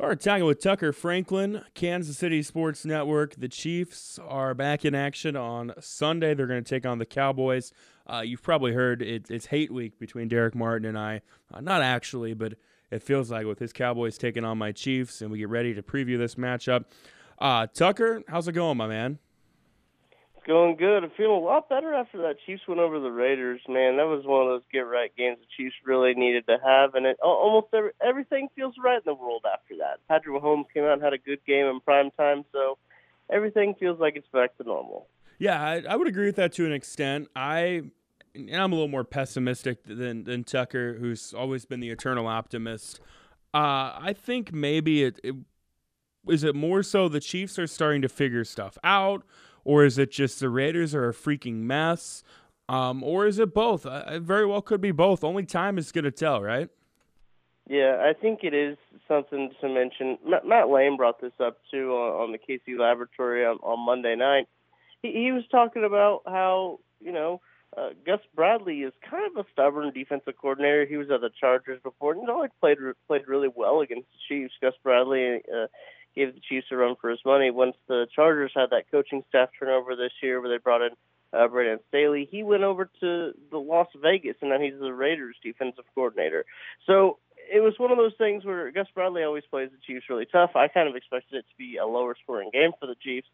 All right, talking with Tucker Franklin, Kansas City Sports Network. The Chiefs are back in action on Sunday. They're going to take on the Cowboys. Uh, you've probably heard it, it's hate week between Derek Martin and I. Uh, not actually, but it feels like with his Cowboys taking on my Chiefs, and we get ready to preview this matchup. Uh, Tucker, how's it going, my man? Going good. I'm feeling a lot better after that Chiefs went over the Raiders. Man, that was one of those get right games the Chiefs really needed to have, and it almost every, everything feels right in the world after that. Patrick Mahomes came out and had a good game in prime time, so everything feels like it's back to normal. Yeah, I, I would agree with that to an extent. I and I'm a little more pessimistic than than Tucker, who's always been the eternal optimist. Uh, I think maybe it, it is it more so the Chiefs are starting to figure stuff out or is it just the Raiders are a freaking mess? Um, or is it both? Uh, it very well could be both. Only time is going to tell, right? Yeah, I think it is something to mention. Matt, Lane brought this up too on, the KC Laboratory on, on Monday night. He, he was talking about how you know uh, Gus Bradley is kind of a stubborn defensive coordinator. He was at the Chargers before, and he always played played really well against the Chiefs. Gus Bradley uh, gave the Chiefs a run for his money. Once the Chargers had that coaching staff turnover this year, where they brought in uh, Brandon Staley, he went over to the Las Vegas, and now he's the Raiders defensive coordinator. So it was one of those things where Gus Bradley always plays the Chiefs really tough. I kind of expected it to be a lower scoring game for the Chiefs,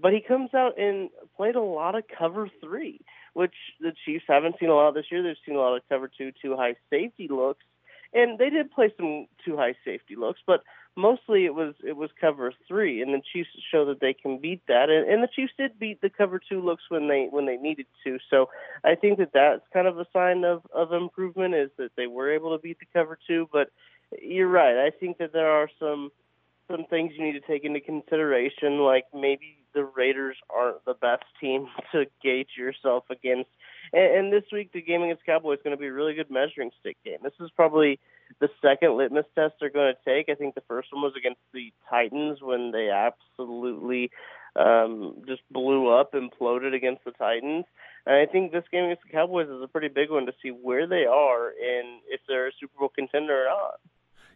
but he comes out and played a lot of cover three, which the Chiefs haven't seen a lot this year. They've seen a lot of cover two, two high safety looks, and they did play some two high safety looks, but mostly it was it was cover three, and the Chiefs show that they can beat that, and, and the Chiefs did beat the cover two looks when they when they needed to. So I think that that's kind of a sign of of improvement is that they were able to beat the cover two. But you're right. I think that there are some some things you need to take into consideration, like maybe the Raiders aren't the best team to gauge yourself against. And, and this week, the game against Cowboys is going to be a really good measuring stick game. This is probably the second litmus test they're going to take. I think the first one was against the Titans when they absolutely um, just blew up, and imploded against the Titans. And I think this game against the Cowboys is a pretty big one to see where they are and if they're a Super Bowl contender or not.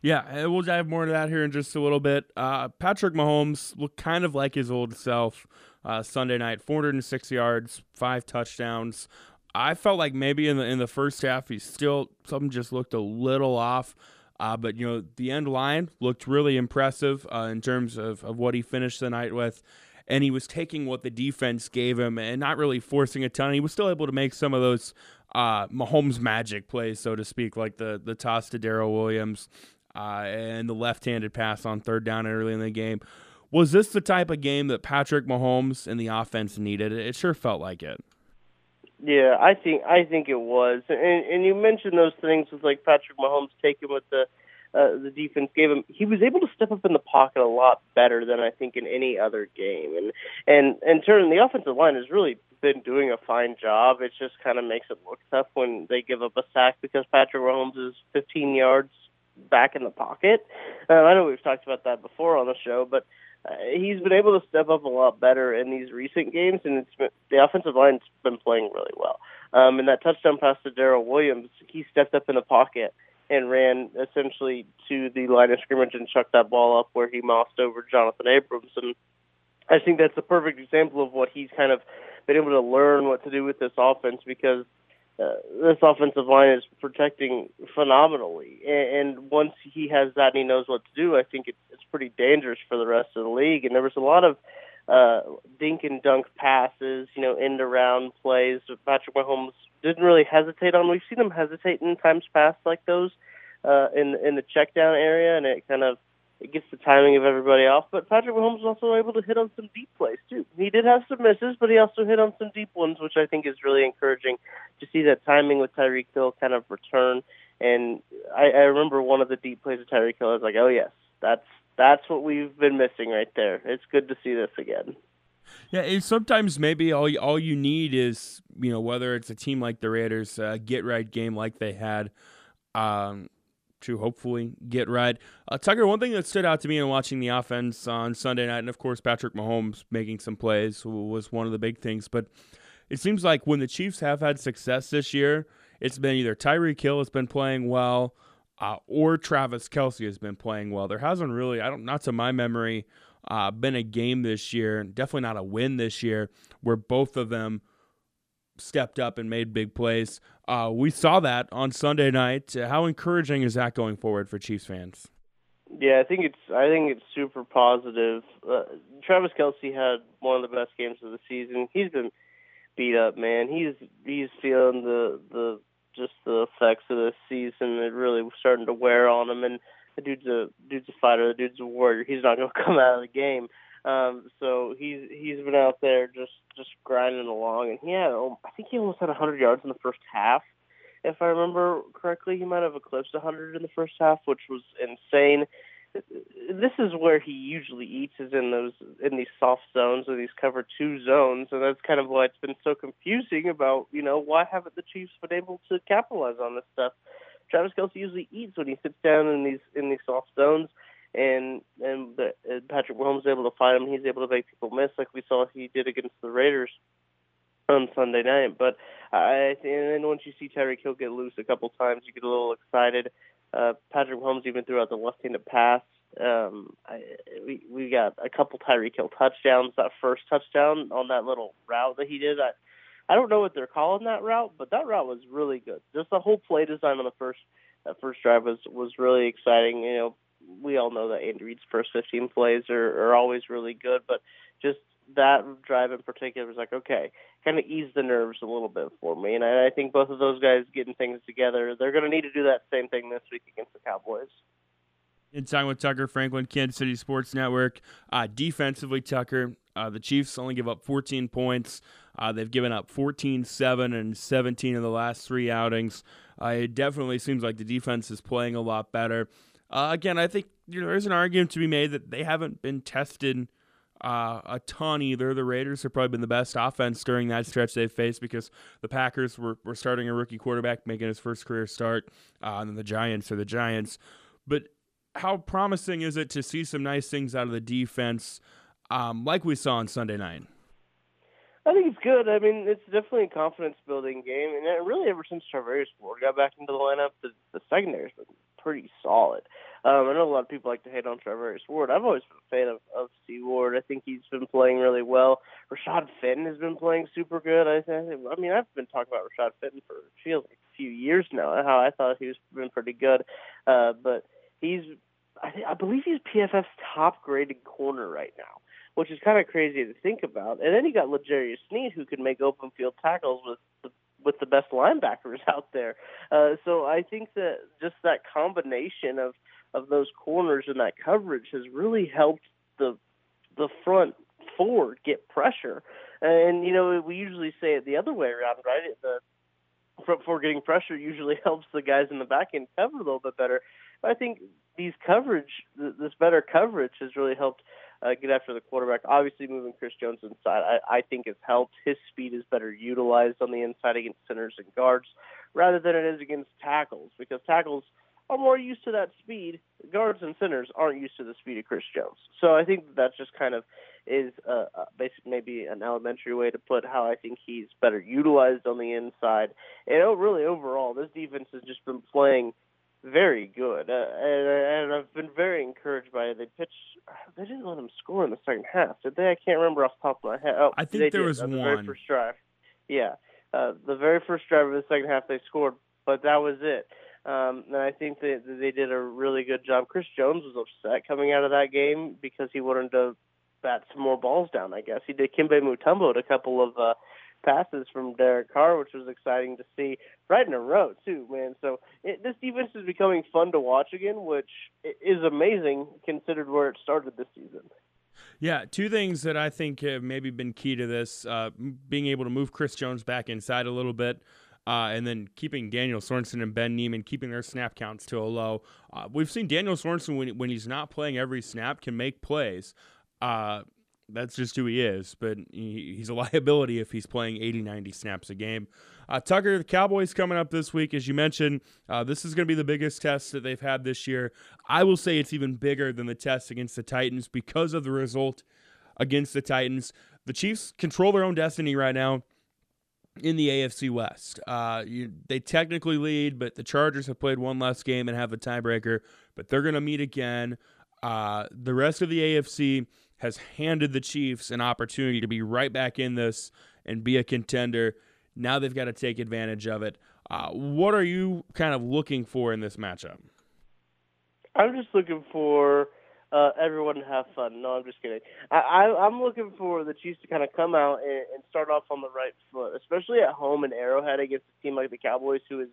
Yeah, we'll dive more into that here in just a little bit. Uh, Patrick Mahomes looked kind of like his old self uh, Sunday night 406 yards, five touchdowns. I felt like maybe in the in the first half he still something just looked a little off. Uh, but you know the end line looked really impressive uh, in terms of, of what he finished the night with, and he was taking what the defense gave him and not really forcing a ton. He was still able to make some of those uh, Mahomes magic plays, so to speak, like the the toss to Darrel Williams uh, and the left-handed pass on third down early in the game. Was this the type of game that Patrick Mahomes and the offense needed? It sure felt like it. Yeah, I think I think it was, and and you mentioned those things with like Patrick Mahomes taking what the uh, the defense gave him. He was able to step up in the pocket a lot better than I think in any other game, and and and turn the offensive line has really been doing a fine job. It just kind of makes it look tough when they give up a sack because Patrick Mahomes is 15 yards back in the pocket. Uh, I know we've talked about that before on the show, but uh, he's been able to step up a lot better in these recent games, and it's been, the offensive line's been playing really well. Um, and that touchdown pass to Darrel Williams, he stepped up in the pocket and ran essentially to the line of scrimmage and chucked that ball up where he mossed over Johnathan Abrams. And I think that's a perfect example of what he's kind of been able to learn what to do with this offense because uh, this offensive line is protecting phenomenally. And, and once he has that and he knows what to do, I think it's, it's pretty dangerous for the rest of the league. And there was a lot of uh, dink and dunk passes, you know, end around plays. Patrick Mahomes didn't really hesitate on. We've seen him hesitate in times past like those uh, in in the check down area, and it kind of it gets the timing of everybody off. But Patrick Mahomes was also able to hit on some deep plays too. He did have some misses, but he also hit on some deep ones, which I think is really encouraging to see that timing with Tyreek Hill kind of return. And I, I remember one of the deep plays of Tyreek Hill. I was like, oh yes, that's that's what we've been missing right there. It's good to see this again. Yeah, sometimes maybe all you, all you need is you know whether it's a team like the Raiders, uh, get right game like they had. Um, to hopefully get right. Uh, Tucker, one thing that stood out to me in watching the offense on Sunday night, and of course Patrick Mahomes making some plays was one of the big things. But it seems like when the Chiefs have had success this year, it's been either Tyreek Hill has been playing well, uh, or Travis Kelce has been playing well. There hasn't really, I don't, not to my memory, uh, been a game this year, definitely not a win this year, where both of them stepped up and made big plays. Uh, we saw that on Sunday night. How encouraging is that going forward for Chiefs fans? Yeah, I think it's I think it's super positive. Uh, Travis Kelce had one of the best games of the season. He's been beat up, man. He's he's feeling the the just the effects of this season. It really starting to wear on him, and the dude's a dude's a fighter. The dude's a warrior. He's not going to come out of the game. Um, so he's he's been out there just just grinding along, and he had I think he almost had 100 yards in the first half if I remember correctly. He might have eclipsed 100 in the first half, which was insane. This is where he usually eats is in those in these soft zones or these cover two zones, and that's kind of why it's been so confusing about you know why haven't the Chiefs been able to capitalize on this stuff. Travis Kelce usually eats when he sits down in these in these soft zones, and and, the, and Patrick Mahomes able to find him. He's able to make people miss, like we saw he did against the Raiders on Sunday night. But I and then once you see Tyreek Hill get loose a couple times, you get a little excited. Uh, Patrick Mahomes even threw out the left-handed pass. Um, I, we we got a couple Tyreek Hill touchdowns. That first touchdown on that little route that he did, I I don't know what they're calling that route, but that route was really good. Just the whole play design on the first that first drive was was really exciting. You know, we all know that Andy Reid's first 15 plays are, are always really good, but just that drive in particular was like, okay, kind of ease the nerves a little bit for me. And I, I think both of those guys getting things together, they're going to need to do that same thing this week against the Cowboys. In time with Tucker Franklin, Kansas City Sports Network. Uh, defensively, Tucker, uh, the Chiefs only give up 14 points. Uh, they've given up 14, 7, and 17 in the last three outings. Uh, it definitely seems like the defense is playing a lot better. Uh, again, I think you know, there's an argument to be made that they haven't been tested – uh, a ton either. The Raiders have probably been the best offense during that stretch they've faced because the Packers were, were starting a rookie quarterback making his first career start, uh, and then the Giants are the Giants. But how promising is it to see some nice things out of the defense, um, like we saw on Sunday night? I think it's good. I mean, it's definitely a confidence building game, and really ever since Charvarius Ward got back into the lineup, the, the secondary's been pretty solid. Um, I know a lot of people like to hate on Charvarius Ward. I've always been a fan of, of C Ward. I think he's been playing really well. Rashad Fenton has been playing super good. I think. I mean, I've been talking about Rashad Fenton for feels like a few years now. How I thought he was been pretty good, uh, but he's. I, th- I believe he's PFF's top graded corner right now, which is kind of crazy to think about. And then you got L'Jarius Sneed, who can make open field tackles with the best linebackers out there. Uh, so I think that just that combination of of those corners and that coverage has really helped the the front four get pressure. And you know, we usually say it the other way around, right? The front four getting pressure usually helps the guys in the back end cover a little bit better. But I think these coverage, this better coverage, has really helped uh, get after the quarterback. Obviously, moving Chris Jones inside, I, I think has helped. His speed is better utilized on the inside against centers and guards rather than it is against tackles because tackles are more used to that speed. Guards and centers aren't used to the speed of Chris Jones. So I think that just kind of is uh, uh, basically maybe an elementary way to put how I think he's better utilized on the inside. And really, overall, this defense has just been playing – very good, uh, and, and I've been very encouraged by it. They pitched. They didn't let them score in the second half, did they? I can't remember off the top of my head. Oh, I think there did, was uh, one. Very first drive. Yeah, uh, the very first drive of the second half they scored, but that was it. Um, and I think that they did a really good job. Chris Jones was upset coming out of that game because he wanted to bat some more balls down. I guess he did. Dikembe Mutombo a couple of uh, passes from Derek Carr, which was exciting to see right in a row too, man. So it, this defense is becoming fun to watch again, which is amazing considered where it started this season. Yeah, two things that I think have maybe been key to this: uh, being able to move Chris Jones back inside a little bit. Uh, and then keeping Daniel Sorensen and Ben Niemann keeping their snap counts to a low. Uh, we've seen Daniel Sorensen when, when he's not playing every snap can make plays. Uh, that's just who he is. But he, he's a liability if he's playing 80, 90 snaps a game. Uh, Tucker, the Cowboys coming up this week, as you mentioned. Uh, this is going to be the biggest test that they've had this year. I will say it's even bigger than the test against the Titans because of the result against the Titans. The Chiefs control their own destiny right now. in the AFC West. Uh, you, they technically lead, but the Chargers have played one less game and have a tiebreaker, but they're going to meet again. Uh, the rest of the AFC has handed the Chiefs an opportunity to be right back in this and be a contender. Now they've got to take advantage of it. Uh, what are you kind of looking for in this matchup? I'm just looking for uh, everyone to have fun. No, I'm just kidding. I, I'm looking for the Chiefs to kind of come out and, and start off on the right foot, especially at home in Arrowhead against a team like the Cowboys, who is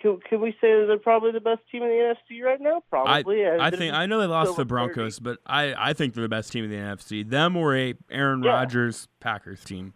can, can we say that they're probably the best team in the NFC right now? Probably. I, I think I know they lost the Broncos, 30. but I, I think they're the best team in the NFC. Them or a Aaron yeah. Rodgers Packers team.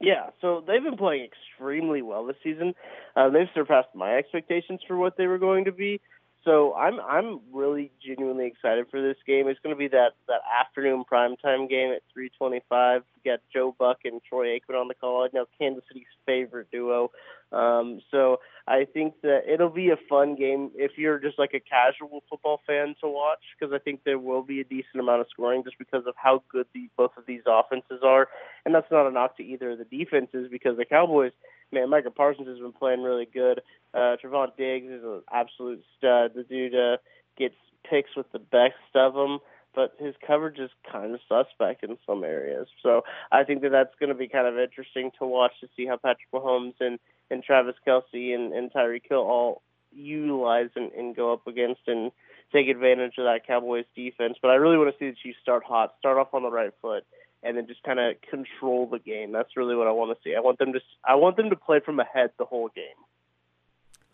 Yeah, so they've been playing extremely well this season. Uh, they've surpassed my expectations for what they were going to be. So I'm I'm really genuinely excited for this game. It's going to be that that afternoon primetime game at 3:25. We got Joe Buck and Troy Aikman on the call. I know Kansas City's favorite duo. Um, so I think that it'll be a fun game if you're just like a casual football fan to watch because I think there will be a decent amount of scoring just because of how good the, both of these offenses are. And that's not a knock to either of the defenses because the Cowboys, man, Micah Parsons has been playing really good. Uh, Trevon Diggs is an absolute stud. The dude uh, gets picks with the best of them but his coverage is kind of suspect in some areas. So I think that that's going to be kind of interesting to watch to see how Patrick Mahomes and and Travis Kelce and, and Tyreek Hill all utilize and, and go up against and take advantage of that Cowboys defense. But I really want to see the Chiefs start hot, start off on the right foot, and then just kind of control the game. That's really what I want to see. I want them to I want them to play from ahead the whole game.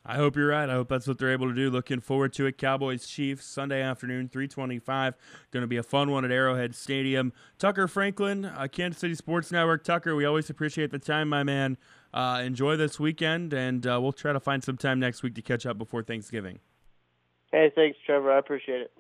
I hope you're right. I hope that's what they're able to do. Looking forward to it. Cowboys Chiefs Sunday afternoon, 325. Going to be a fun one at Arrowhead Stadium. Tucker Franklin, uh, Kansas City Sports Network. Tucker, we always appreciate the time, my man. Uh, enjoy this weekend, and uh, we'll try to find some time next week to catch up before Thanksgiving. Hey, thanks, Trevor. I appreciate it.